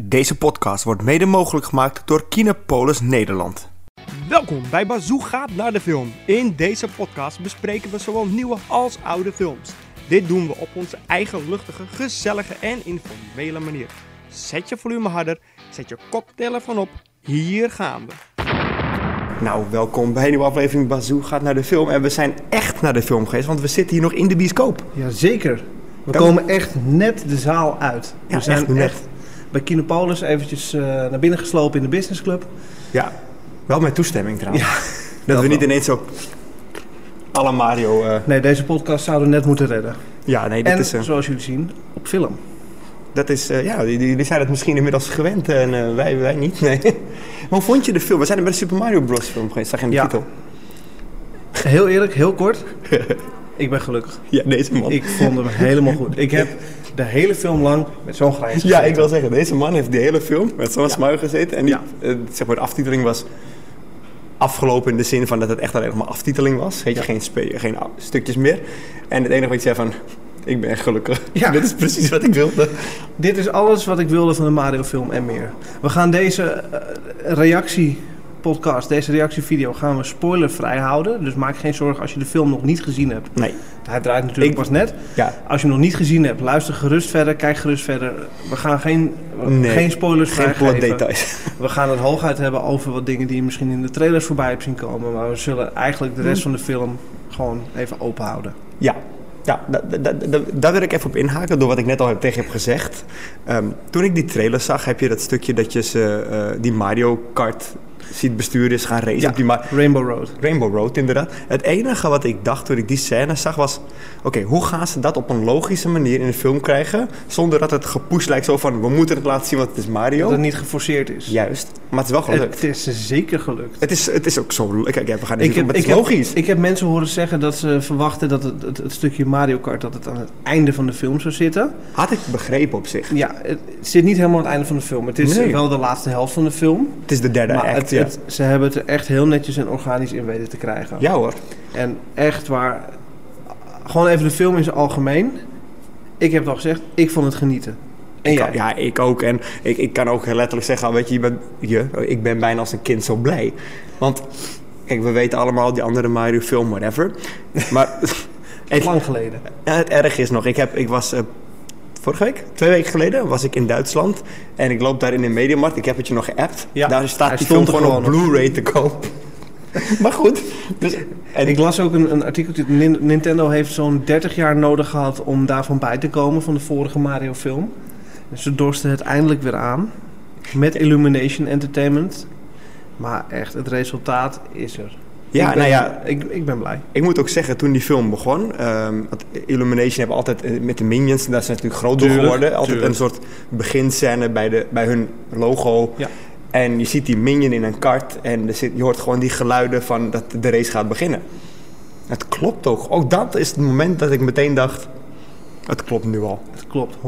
Deze podcast wordt mede mogelijk gemaakt door Kinepolis Nederland. Welkom bij Bazoo gaat naar de film. In deze podcast bespreken we zowel nieuwe als oude films. Dit doen we op onze eigen luchtige, gezellige en informele manier. Zet je volume harder, zet je koptelefoon op. Hier gaan we. Nou, welkom bij een nieuwe aflevering Bazoo gaat naar de film. En we zijn echt naar de film geweest, want we zitten hier nog in de bioscoop. Jazeker. We komen echt net de zaal uit. Ja, we zijn echt net. echt bij Kinopolis eventjes eh, naar binnen geslopen in de businessclub. Ja, wel met toestemming trouwens. Ja, dat dat we niet ineens zo... Alle Mario... eh, Nee, deze podcast zouden we net moeten redden. ja, nee, dat en is... eh, zoals jullie zien, op film. Dat is, eh, ja, die, die, die zijn het misschien inmiddels gewend en wij, wij niet. Nee. Maar hoe vond je de film? We zijn er bij de Super Mario Bros. film geweest, zag je in de Ja. titel. Heel eerlijk, heel kort. ik ben gelukkig. Ja, deze man. Ik vond hem helemaal goed. Ik heb de hele film lang met zo'n grijns ja, ik wil zeggen, deze man heeft de hele film met zo'n Ja. gezeten. En die, Ja. eh, zeg maar, de aftiteling was afgelopen in de zin van dat het echt alleen nog maar aftiteling was. Weet je, geen, geen stukjes meer. En het enige wat je zei van, ik ben echt gelukkig. Ja. Dit is precies wat ik wilde. Dit is alles wat ik wilde van de Mario film en meer. We gaan deze eh, reactie podcast, deze reactievideo gaan we spoilervrij houden. Dus maak geen zorgen als je de film nog niet gezien hebt. Nee, Hij draait natuurlijk Ik- pas net. ja. Als je hem nog niet gezien hebt, luister gerust verder, kijk gerust verder. We gaan geen, Nee, geen spoilers Geen vrijgeven. details. We gaan het hooguit hebben over wat dingen die je misschien in de trailers voorbij hebt zien komen. Maar we zullen eigenlijk de rest van de film gewoon even open houden. Ja, ja da, da, da- da- daar wil ik even op inhaken door wat ik net al tegen heb gezegd. Ehm, toen ik die trailer zag, heb je dat stukje dat je ze, eh, die Mario Kart ziet besturen is gaan racen Ja. op die Rainbow Road. Rainbow Road inderdaad. Het enige wat ik dacht toen ik die scène zag was... Oké, hoe gaan ze dat op een logische manier in de film krijgen... zonder dat het gepusht lijkt zo van... we moeten het laten zien, want het is Dat Mario. het niet geforceerd is. Juist, maar het is wel gelukt. Het is zeker gelukt. Het is, het is ook zo... Kijk, ja, we gaan Ik heb, het ik, is heb, logisch. ik heb mensen horen zeggen dat ze verwachten dat het, het, het stukje Mario Kart dat het aan het einde van de film zou zitten. Had ik begrepen op zich. Ja, het zit niet helemaal aan het einde van de film. Het is Nee. wel de laatste helft van de film. Het is de derde act, het, ja. het- ze hebben het er echt heel netjes en organisch in weten te krijgen. Ja hoor. En echt waar. Gewoon even de film in zijn algemeen. Ik heb het al gezegd, ik vond het genieten. En Ik ja, ik ook. En ik, ik kan ook letterlijk zeggen, weet je, je, bent, je, ik ben bijna als een kind zo blij. Want, kijk, we weten allemaal die andere Mario film, whatever. Maar het, Lang geleden. het erg is nog, ik, heb, ik was eh, vorige week, twee weken geleden, was ik in Duitsland. En ik loop daar in de Mediamarkt, ik heb het je nog geappt. Ja, daar staat die film stond gewoon op Blu-ray te koop. maar goed. Dus, en Ik las ook een, een artikeltje. Nin- Nintendo heeft zo'n 30 jaar nodig gehad om daarvan bij te komen van de vorige Mario film. Dus ze dorsten het eindelijk weer aan. Met Illumination Entertainment. Maar echt, het resultaat is er. Ja, ik ben, nou ja, Ik, ik ben blij. Ik moet ook zeggen, toen die film begon, ehm, Illumination hebben altijd eh, met de Minions, daar zijn natuurlijk groot door geworden, altijd tuurlijk. een soort beginscène bij, de, bij hun logo. Ja. En je ziet die Minion in een kart en er zit, je hoort gewoon die geluiden van dat de race gaat beginnen. Het klopt ook. Ook dat is het moment dat ik meteen dacht, het klopt nu al. Het klopt, 100%.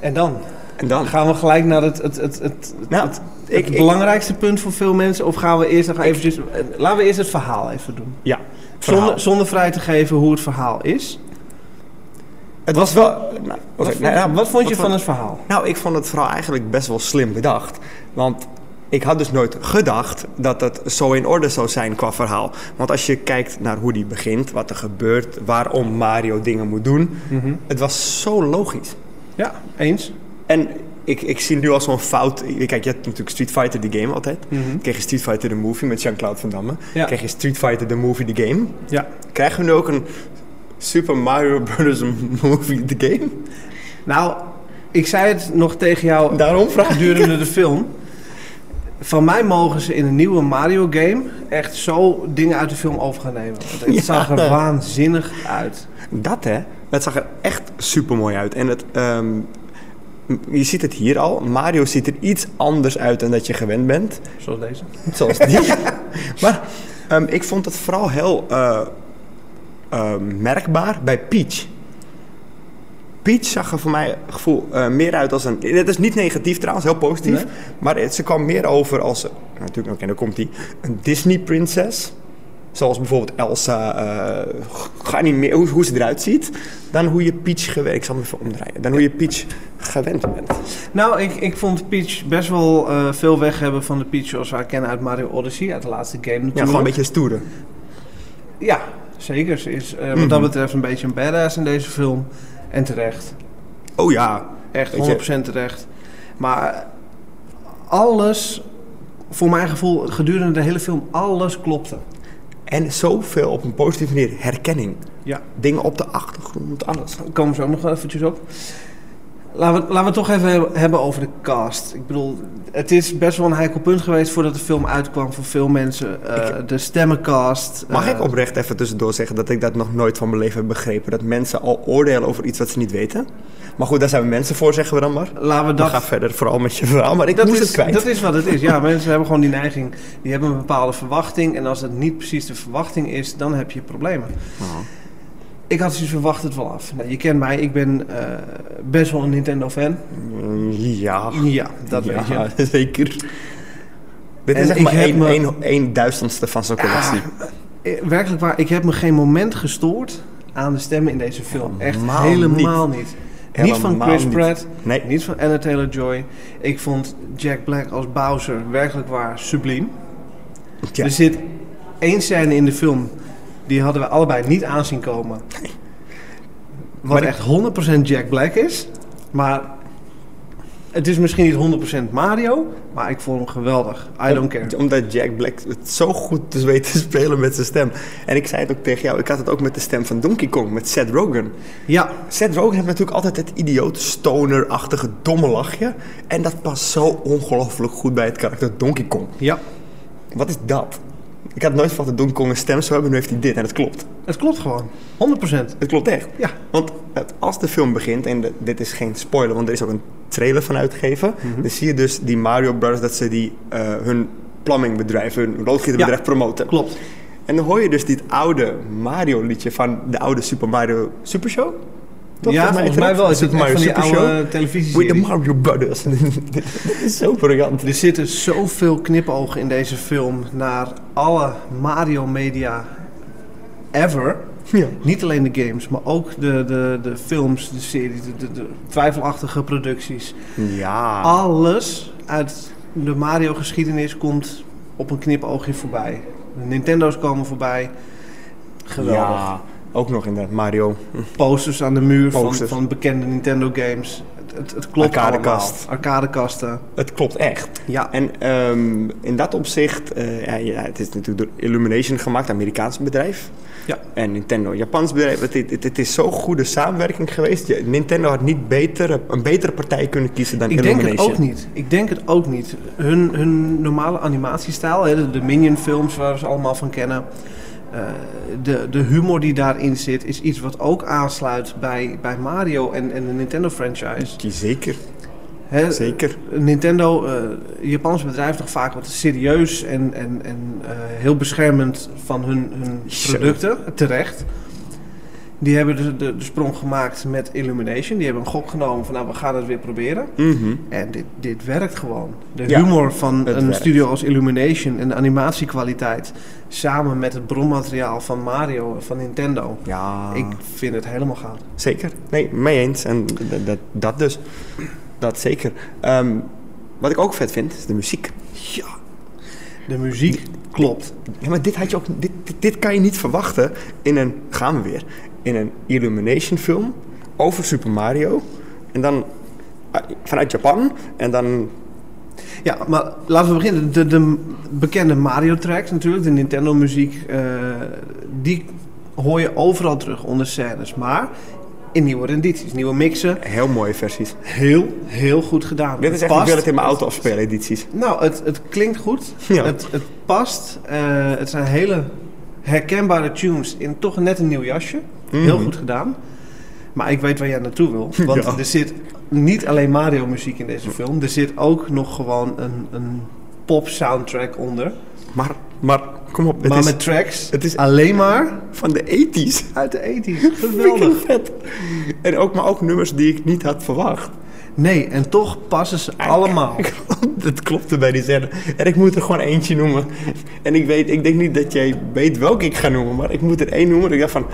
En dan En dan, gaan we gelijk naar het, het, het, het, nou, het, het ik- belangrijkste punt voor veel mensen. Of gaan we eerst nog eventjes... Laten we eerst het verhaal even doen. ja, verhaal. Zonder, zonder vrij te geven hoe het verhaal is. het was wel... Nou, Wat, oké, vond, nou wat vond je wat van het verhaal? Nou, ik vond het vooral eigenlijk best wel slim bedacht. Want ik had dus nooit gedacht dat het zo in orde zou zijn qua verhaal. Want als je kijkt naar hoe die begint, wat er gebeurt, waarom Mario dingen moet doen, het was zo logisch. Ja, eens. En ik, ik zie nu al zo'n fout. Kijk, je hebt natuurlijk Street Fighter, die game altijd. Dan kreeg je Street Fighter, de movie met Jean-Claude Van Damme. Ja. Kreeg je Street Fighter, de movie, de game. Ja. Krijgen we nu ook een Super Mario Bros. movie, de game? Nou, ik zei het nog tegen jou Daarom vraag ik. gedurende de film. Van mij mogen ze in een nieuwe Mario game echt zo dingen uit de film over gaan nemen. Want het Ja. zag er waanzinnig uit. Dat hè, het zag er echt super mooi uit. En het, ehm, je ziet het hier al. Mario ziet er iets anders uit dan dat je gewend bent. Zoals deze. Zoals die. maar ehm, ik vond het vooral heel eh, ehm, merkbaar bij Peach. Peach zag er voor mijn gevoel eh, meer uit als een... Het is niet negatief trouwens, heel positief. Nee. Maar het, ze kwam meer over als... Natuurlijk, oké, daar komt die. Een Disney-prinses. Zoals bijvoorbeeld Elsa, eh geanimeerd, hoe, hoe ze eruit ziet. Dan hoe je Peach. Ik zal even omdraaien. Dan hoe je Peach gewend bent. Nou, ik, ik vond Peach best wel eh, veel weg hebben van de Peach zoals we haar kennen uit Mario Odyssey, uit de laatste game natuurlijk. Ja, gewoon een beetje stoeren. Ja, zeker. Ze is eh, wat Mhm. dat betreft een beetje een badass in deze film. En terecht. Oh ja. Echt Weet je- 100% terecht. Maar alles, voor mijn gevoel, gedurende de hele film, alles klopte. En zoveel op een positieve manier herkenning. Ja. Dingen op de achtergrond, alles. Daar komen zo ook nog eventjes op. Laten we, laten we het toch even hebben- over de cast. Ik bedoel, het is best wel een heikel punt geweest voordat de film uitkwam voor veel mensen. Eh, de stemmencast. Mag eh, ik oprecht even tussendoor zeggen dat ik dat nog nooit van mijn leven heb begrepen? Dat mensen al oordelen over iets wat ze niet weten? Maar goed, daar zijn we mensen voor, zeggen we dan maar. Laten we Dan dat ga verder vooral met je verhaal, maar ik dat moest is, het kwijt. Dat is wat het is. Ja, mensen hebben gewoon die neiging. Die hebben een bepaalde verwachting. En als het niet precies de verwachting is, dan heb je problemen. Ik had zoiets verwacht het wel af. Je kent mij, ik ben eh, best wel een Nintendo-fan. Mm, Ja, Ja, dat weet je. zeker. Dit En is ik maar één, me- één, één duizendste van zo'n collectie. Eh, Werkelijk waar, ik heb me geen moment gestoord aan de stemmen in deze film. Echt Helemaal helemaal niet. Niet van Helemaal Chris niet. Pratt, Nee, niet van Anna Taylor-Joy. Ik vond Jack Black als Bowser werkelijk waar subliem. ja. Er zit één scène in de film, die hadden we allebei niet aanzien komen. Wat Maar echt 100% Jack Black is. Maar het is misschien niet 100% Mario, maar ik vond hem geweldig. I don't care. Omdat Jack Black het zo goed dus weet te spelen met zijn stem. En ik zei het ook tegen jou, ik had het ook met de stem van Donkey Kong, met Seth Rogen. Ja, Seth Rogen heeft natuurlijk altijd het idioot stoner-achtige domme lachje. En dat past zo ongelooflijk goed bij het karakter Donkey Kong. ja. Wat is dat? Ik had nooit verwacht dat Donkey Kong een stem zou hebben, nu heeft hij dit. En het klopt. Het klopt gewoon. 100%. Het klopt echt. Ja. Want het- als de film begint, en de- dit is geen spoiler, want er is ook een trailer van uitgegeven. Mhm. Dan zie je dus die Mario Brothers, dat ze die, eh, hun plummingbedrijf, hun loodgieterbedrijf promoten. Klopt. En dan hoor je dus dit oude Mario liedje van de oude Super Mario Super Show. Toch? ja, volgens mij wel. Is het Mario van die Super Show. oude With the. Mario Brothers. Dit is zo briljant. Er zitten zoveel knipogen in deze film naar alle Mario-media ever. Ja. Niet alleen de games, maar ook de, de, de films, de series, de, de, de twijfelachtige producties. Ja. Alles uit de Mario-geschiedenis komt op een knipoogje voorbij. De Nintendo's komen voorbij. Geweldig. Ja, ook nog inderdaad Mario. Posters aan de muur van, bekende Nintendo-games. Het, het, het klopt Arcadekast. allemaal. Arcadekasten. Het klopt echt. Ja. En ehm, in dat opzicht, eh, ja, ja, het is natuurlijk door Illumination gemaakt, Amerikaans bedrijf. Ja. En Nintendo, Japans bedrijf. Het, het, het is zo'n goede samenwerking geweest. Nintendo had niet beter, een betere partij kunnen kiezen dan Ik denk Illumination. het ook niet. Ik denk het ook niet. Hun, hun normale animatiestijl, hè, de, de Minion films waar we ze allemaal van kennen. Eh, de, de humor die daarin zit, is iets wat ook aansluit bij, bij Mario en, en de Nintendo franchise. Die Zeker, zeker. Nintendo, eh Japans bedrijf, nog vaak wat serieus en, en, en eh, heel beschermend van hun, hun producten, terecht. Die hebben de, de, de sprong gemaakt met Illumination. Die hebben een gok genomen van nou, we gaan het weer proberen. Mhm. En dit, dit werkt gewoon. De Ja, humor van een werkt. studio als Illumination en de animatiekwaliteit samen met het bronmateriaal van Mario van Nintendo. Ja, Ik vind het helemaal goud. zeker. Nee, mee eens. En dat, dat, dat dus. Dat zeker. Ehm, wat ik ook vet vind, is de muziek. Ja, de muziek klopt. Ja, maar dit, had je ook, dit, dit, dit kan je niet verwachten in een, gaan we weer, in een Illumination film over Super Mario. En dan ah, vanuit Japan. En dan, Ja, maar laten we beginnen. De, de bekende Mario tracks natuurlijk, de Nintendo muziek, eh, die hoor je overal terug onder scènes. Maar in nieuwe rendities, nieuwe mixen. heel mooie versies. Heel, heel goed gedaan. Dit is echt, ik wil het in mijn auto afspelen edities. Nou, het, het klinkt goed. Ja. Het, het past. Eh, het zijn hele herkenbare tunes in toch net een nieuw jasje. Heel Mhm. goed gedaan. Maar ik weet waar jij naartoe wil. Want Ja. er zit niet alleen Mario muziek in deze film. Er zit ook nog gewoon een, een pop soundtrack onder. Maar, maar kom op, het maar is met tracks het is- alleen maar van de 80s. uit de 80s. Geweldig vet. En ook, maar ook nummers die ik niet had verwacht. Nee, en toch passen ze allemaal. Dat klopte bij die scène. En ik moet er gewoon eentje noemen. En ik weet, ik denk niet dat jij weet welke ik ga noemen, maar ik moet er één noemen. Ik dacht van,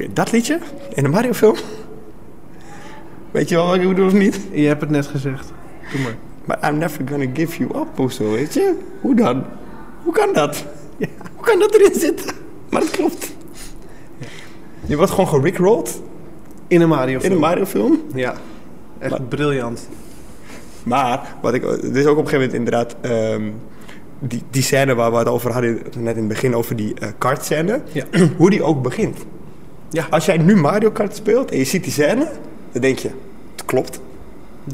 oké, dat liedje in de Mario film. Weet je wel wat ik bedoel of niet? Je hebt het net gezegd. Doe maar. Maar I'm never gonna give you up of zo, weet je? Hoe dan? Hoe kan dat? Ja, hoe kan dat erin zitten? Maar dat klopt. Je wordt gewoon gerickrolled In een Mario in een Mario film. Ja. Echt Maar- briljant. Maar, wat ik, er is ook op een gegeven moment inderdaad... ehm, die, die scène waar we het over hadden net in het begin, over die eh kartscène. Ja. Hoe die ook begint. Ja. Als jij nu Mario Kart speelt en je ziet die scène, dan denk je, het klopt.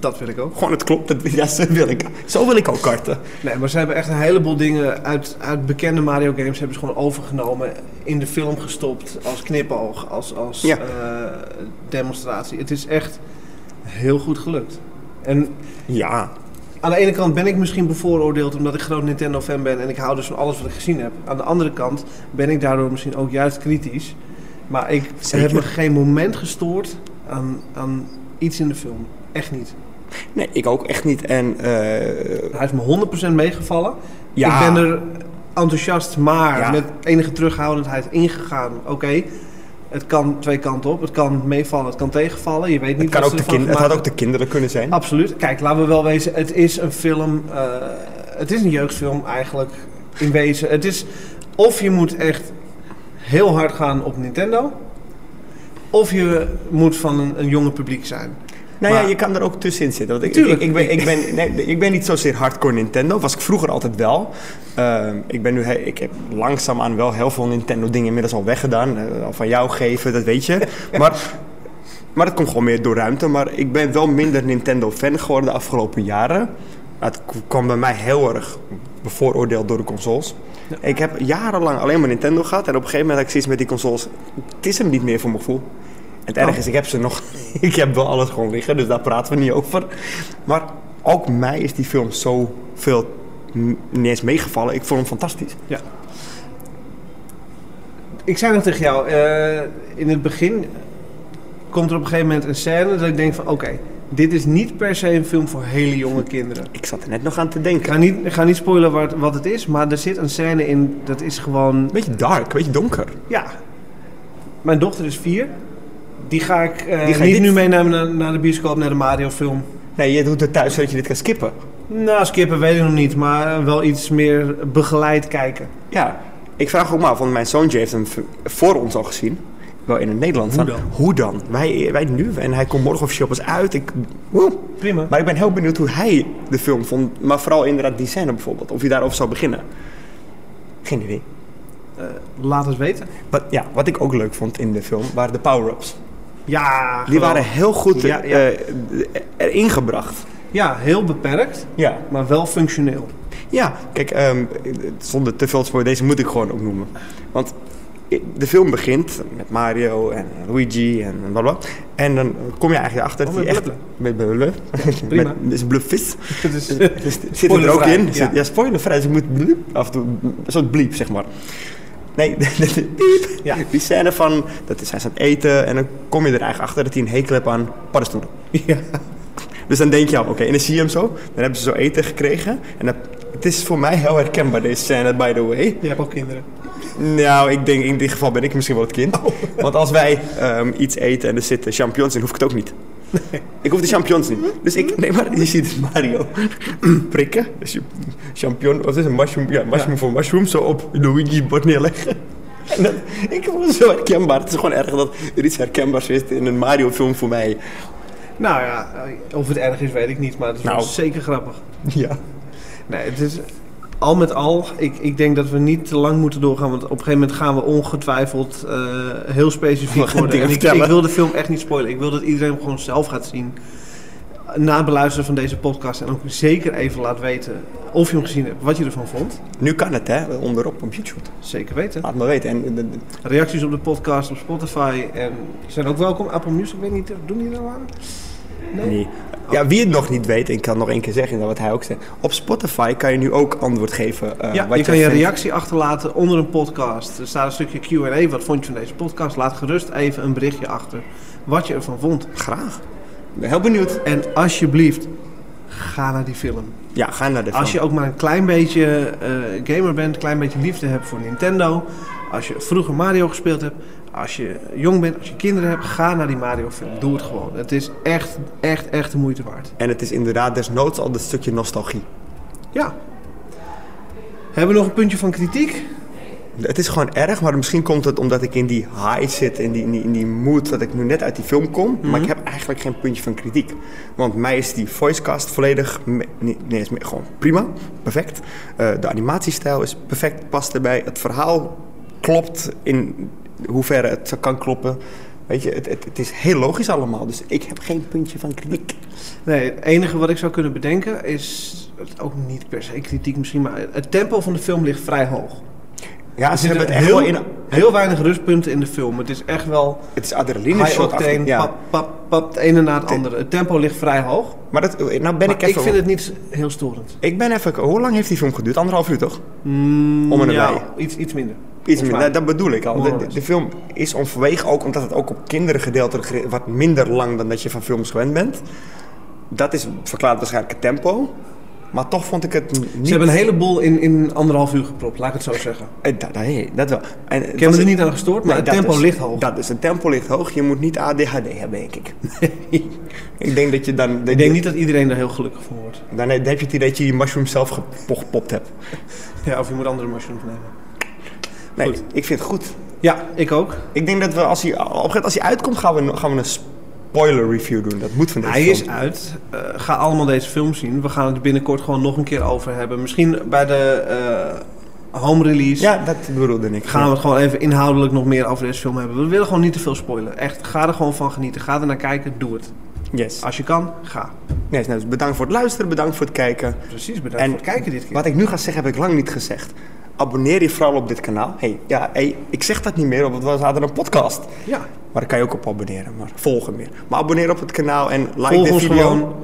Dat wil ik ook. Gewoon het klopt, dat, ja, zo wil ik. Zo wil ik ook karten. Nee, maar ze hebben echt een heleboel dingen uit, uit bekende Mario games hebben ze gewoon overgenomen, in de film gestopt, als knipoog, als, als Ja. eh, demonstratie. Het is echt heel goed gelukt. En Ja, aan de ene kant ben ik misschien bevooroordeeld omdat ik groot Nintendo-fan ben en ik hou dus van alles wat ik gezien heb. Aan de andere kant ben ik daardoor misschien ook juist kritisch. Maar ik Zeker. heb me geen moment gestoord aan, aan iets in de film. Echt niet. nee, ik ook echt niet. En eh, Hij is me 100% meegevallen. ja, Ik ben er enthousiast, maar Ja. met enige terughoudendheid ingegaan. Oké, het kan twee kanten op. Het kan meevallen, het kan tegenvallen. Je weet niet het, kan wat ook ze de kind, het had ook de kinderen kunnen zijn. Absoluut. Kijk, laten we wel wezen. Het is een film. eh, het is een jeugdfilm eigenlijk. In wezen. Het is. Of je moet echt heel hard gaan op Nintendo. Of je moet van een, een jonge publiek zijn. Nou ja, je kan er ook tussenin zitten. Want ik, ik, Tuurlijk. ik, ben, ik, ben, nee, ik ben niet zozeer hardcore Nintendo. Was ik vroeger altijd wel. Ehm, ik, ben nu, ik heb langzaamaan wel heel veel Nintendo dingen inmiddels al weggedaan. Eh, al van jou geven, dat weet je. Maar, maar het komt gewoon meer door ruimte. Maar ik ben wel minder Nintendo-fan geworden de afgelopen jaren. Het k- kwam bij mij heel erg bevooroordeeld door de consoles. Ik heb jarenlang alleen maar Nintendo gehad. En op een gegeven moment had ik zoiets met die consoles. Het is hem niet meer voor mijn gevoel. En het erg Oh. is, ik heb ze nog. ik heb wel alles gewoon liggen, dus daar praten we niet over. Maar ook mij is die film zo veel niet eens meegevallen. Ik vond hem fantastisch. Ik zei nog tegen jou, eh, in het begin komt er op een gegeven moment een scène dat ik denk van oké, dit is niet per se een film voor hele jonge kinderen. Ik zat er net nog aan te Ik denken. ga niet, ik ga niet spoilen wat, wat het is, maar er zit een scène in, dat is gewoon, Een beetje dark, een beetje donker. ja. Mijn dochter is vier. Die ga ik eh, Die ga niet dit- nu meenemen naar, naar de bioscoop, naar de Mario film. Nee, je doet het thuis zodat je dit kan skippen. Nou, skippen weet ik nog niet, maar wel iets meer begeleid kijken. Ja, ik vraag ook maar af, want mijn zoontje heeft hem voor ons al gezien. Wel in het Nederlands. Hoe dan. dan? Hoe dan? Wij, wij nu. En hij komt morgen officieel pas uit. Ik, woe. Prima. Maar ik ben heel benieuwd hoe hij de film vond. Maar vooral inderdaad die scène bijvoorbeeld. Of hij daarover zou beginnen. Geen idee. Eh, laat het weten. Wat, ja, wat ik ook leuk vond in de film waren de power-ups. Ja, Die waren heel goed Ja, eh, ja. eh, erin gebracht. Ja, heel beperkt, Ja. maar wel functioneel. Ja, kijk, ehm, zonder te veel spoilen, deze moet ik gewoon opnoemen. Want de film begint met Mario en Luigi en blablabla. En dan kom je eigenlijk achter Oh, dat hij echt... Met prima. Met, dus bluffvis. Het is, Dus zit er ook in. ja. Ja, ja spoilervrij. Dus ik moet bliep, af en toe een soort bliep, zeg maar. Nee, piep. Ja. Die scène van, dat is hij is aan het eten en dan kom je er eigenlijk achter dat hij een hekel heeft aan paddenstoelen. ja. Dus dan denk je al, oké, en dan zie je hem zo. Dan hebben ze zo eten gekregen. En dat, het is voor mij heel herkenbaar, deze scène, by the way. Je hebt ook kinderen. Nou, ik denk in dit geval ben ik misschien wel het kind. Want als wij ehm, iets eten en er zitten champignons in, hoef ik het ook niet. Ik hoef de champignons niet. Dus ik, nee, maar je ziet Mario prikken. Dus je champignon, of is een mushroom, ja, mushroom voor mushroom, zo op Luigi's bord neerleggen. En dat, ik vond het zo herkenbaar. Het is gewoon erg dat er iets herkenbaars is in een Mario-film voor mij. Nou ja, of het erg is weet ik niet, maar het is Nou. zeker grappig. Ja. Nee, het is al met al, ik, ik denk dat we niet te lang moeten doorgaan, want op een gegeven moment gaan we ongetwijfeld eh, heel specifiek worden. En ik, ik wil de film echt niet spoilen. Ik wil dat iedereen hem gewoon zelf gaat zien. Na het beluisteren van deze podcast en ook zeker even laat weten of je hem gezien hebt, wat je ervan vond. Nu kan het, hè, onderop op YouTube. Zeker weten. Laat me weten. En, de- de- Reacties op de podcast op Spotify en zijn ook welkom. Apple Music, ik weet niet, doen die er nou aan? Nee? Nee. Ja, wie het nog niet weet, ik kan nog één keer zeggen, wat hij ook zegt. Op Spotify kan je nu ook antwoord geven. eh, Ja, wat je kan je vindt. reactie achterlaten onder een podcast. Er staat een stukje Q&A. Wat vond je van deze podcast? Laat gerust even een berichtje achter wat je ervan vond. Graag. Ik ben heel benieuwd. En alsjeblieft, ga naar die film. Ja, ga naar de film. Als je ook maar een klein beetje eh, gamer bent, een klein beetje liefde hebt voor Nintendo. Als je vroeger Mario gespeeld hebt. Als je jong bent, als je kinderen hebt, ga naar die Mario film. Doe het gewoon. Het is echt, echt, echt de moeite waard. En het is inderdaad desnoods al dat stukje nostalgie. Ja. Hebben we nog een puntje van kritiek? Het is gewoon erg, maar misschien komt het omdat ik in die high zit, in die, in die, in die mood dat ik nu net uit die film kom. Maar ik heb eigenlijk geen puntje van kritiek. Want mij is die voicecast volledig, nee, nee, is gewoon prima, perfect. Eh, de animatiestijl is perfect, past erbij. Het verhaal klopt in hoeverre het zo kan kloppen. Weet je, het, het, het is heel logisch allemaal, dus ik heb geen puntje van kritiek. Nee, het enige wat ik zou kunnen bedenken is, het ook niet per se kritiek misschien, maar het tempo van de film ligt vrij hoog. Ja, ze hebben het heel, in... heel weinig rustpunten in de film. Het is echt wel Het is adrenaline shot octane, ja. pap, pap, pap, het ene na het andere. Het tempo ligt vrij hoog. Maar dat, nou ben Maar ik ik, even... vind het niet heel storend. Ik ben even... Hoe lang heeft die film geduurd? Anderhalf uur toch? Mm, Om en ja, nabij. iets, iets minder. Iets dat, bedoel ik al. De, film is om vanwege ook omdat het ook op kinderen gericht, wat minder lang dan dat je van films gewend bent. Dat is verklaart waarschijnlijk het tempo. Maar toch vond ik het niet... Ze hebben een heleboel in, in anderhalf uur gepropt, laat ik het zo zeggen. Eh, dat, dat, nee, dat wel. En, Ik heb me er niet aan gestoord, maar Nee, het tempo is- ligt hoog. Dat is, het tempo ligt hoog. Je moet niet ADHD hebben, denk ik. ik denk dat je dan... Ik denk niet dat iedereen er heel gelukkig van wordt. Dan heb je het idee dat je die mushroom zelf gepo- gepopt hebt. Ja, of je moet andere mushrooms nemen. Nee, Goed. ik vind het goed. Ja, ik ook. Ik denk dat we als hij, op een gegeven moment als hij uitkomt, gaan we, gaan we een spoiler review doen. Dat moet van deze Hij film. is uit. Eh, ga allemaal deze film zien. We gaan het binnenkort gewoon nog een keer over hebben. Misschien bij de eh, home release Ja, dat bedoelde ik. gaan we het gewoon even inhoudelijk nog meer over deze film hebben. We willen gewoon niet te veel spoilen. Echt, ga er gewoon van genieten. Ga er naar kijken, doe het. Yes. Als je kan, ga. Yes, nou, dus bedankt voor het luisteren, bedankt voor het kijken. Precies, bedankt En voor het kijken dit keer. Wat ik nu ga zeggen, heb ik lang niet gezegd. Abonneer je vooral op dit kanaal. Hey, ja, hey, ik zeg dat niet meer, want we hadden een podcast. Ja, Maar daar kan je ook op abonneren, maar volgen meer. Maar abonneer op het kanaal en like volg de ons video. gewoon.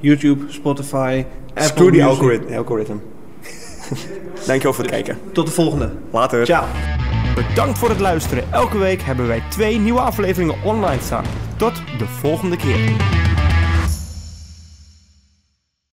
YouTube, Spotify, Apple Screw die Music. algoritme. algoritme. Dankjewel voor het kijken. Tot de volgende. Later. Ciao. Bedankt voor het luisteren. Elke week hebben wij twee nieuwe afleveringen online staan. Tot de volgende keer.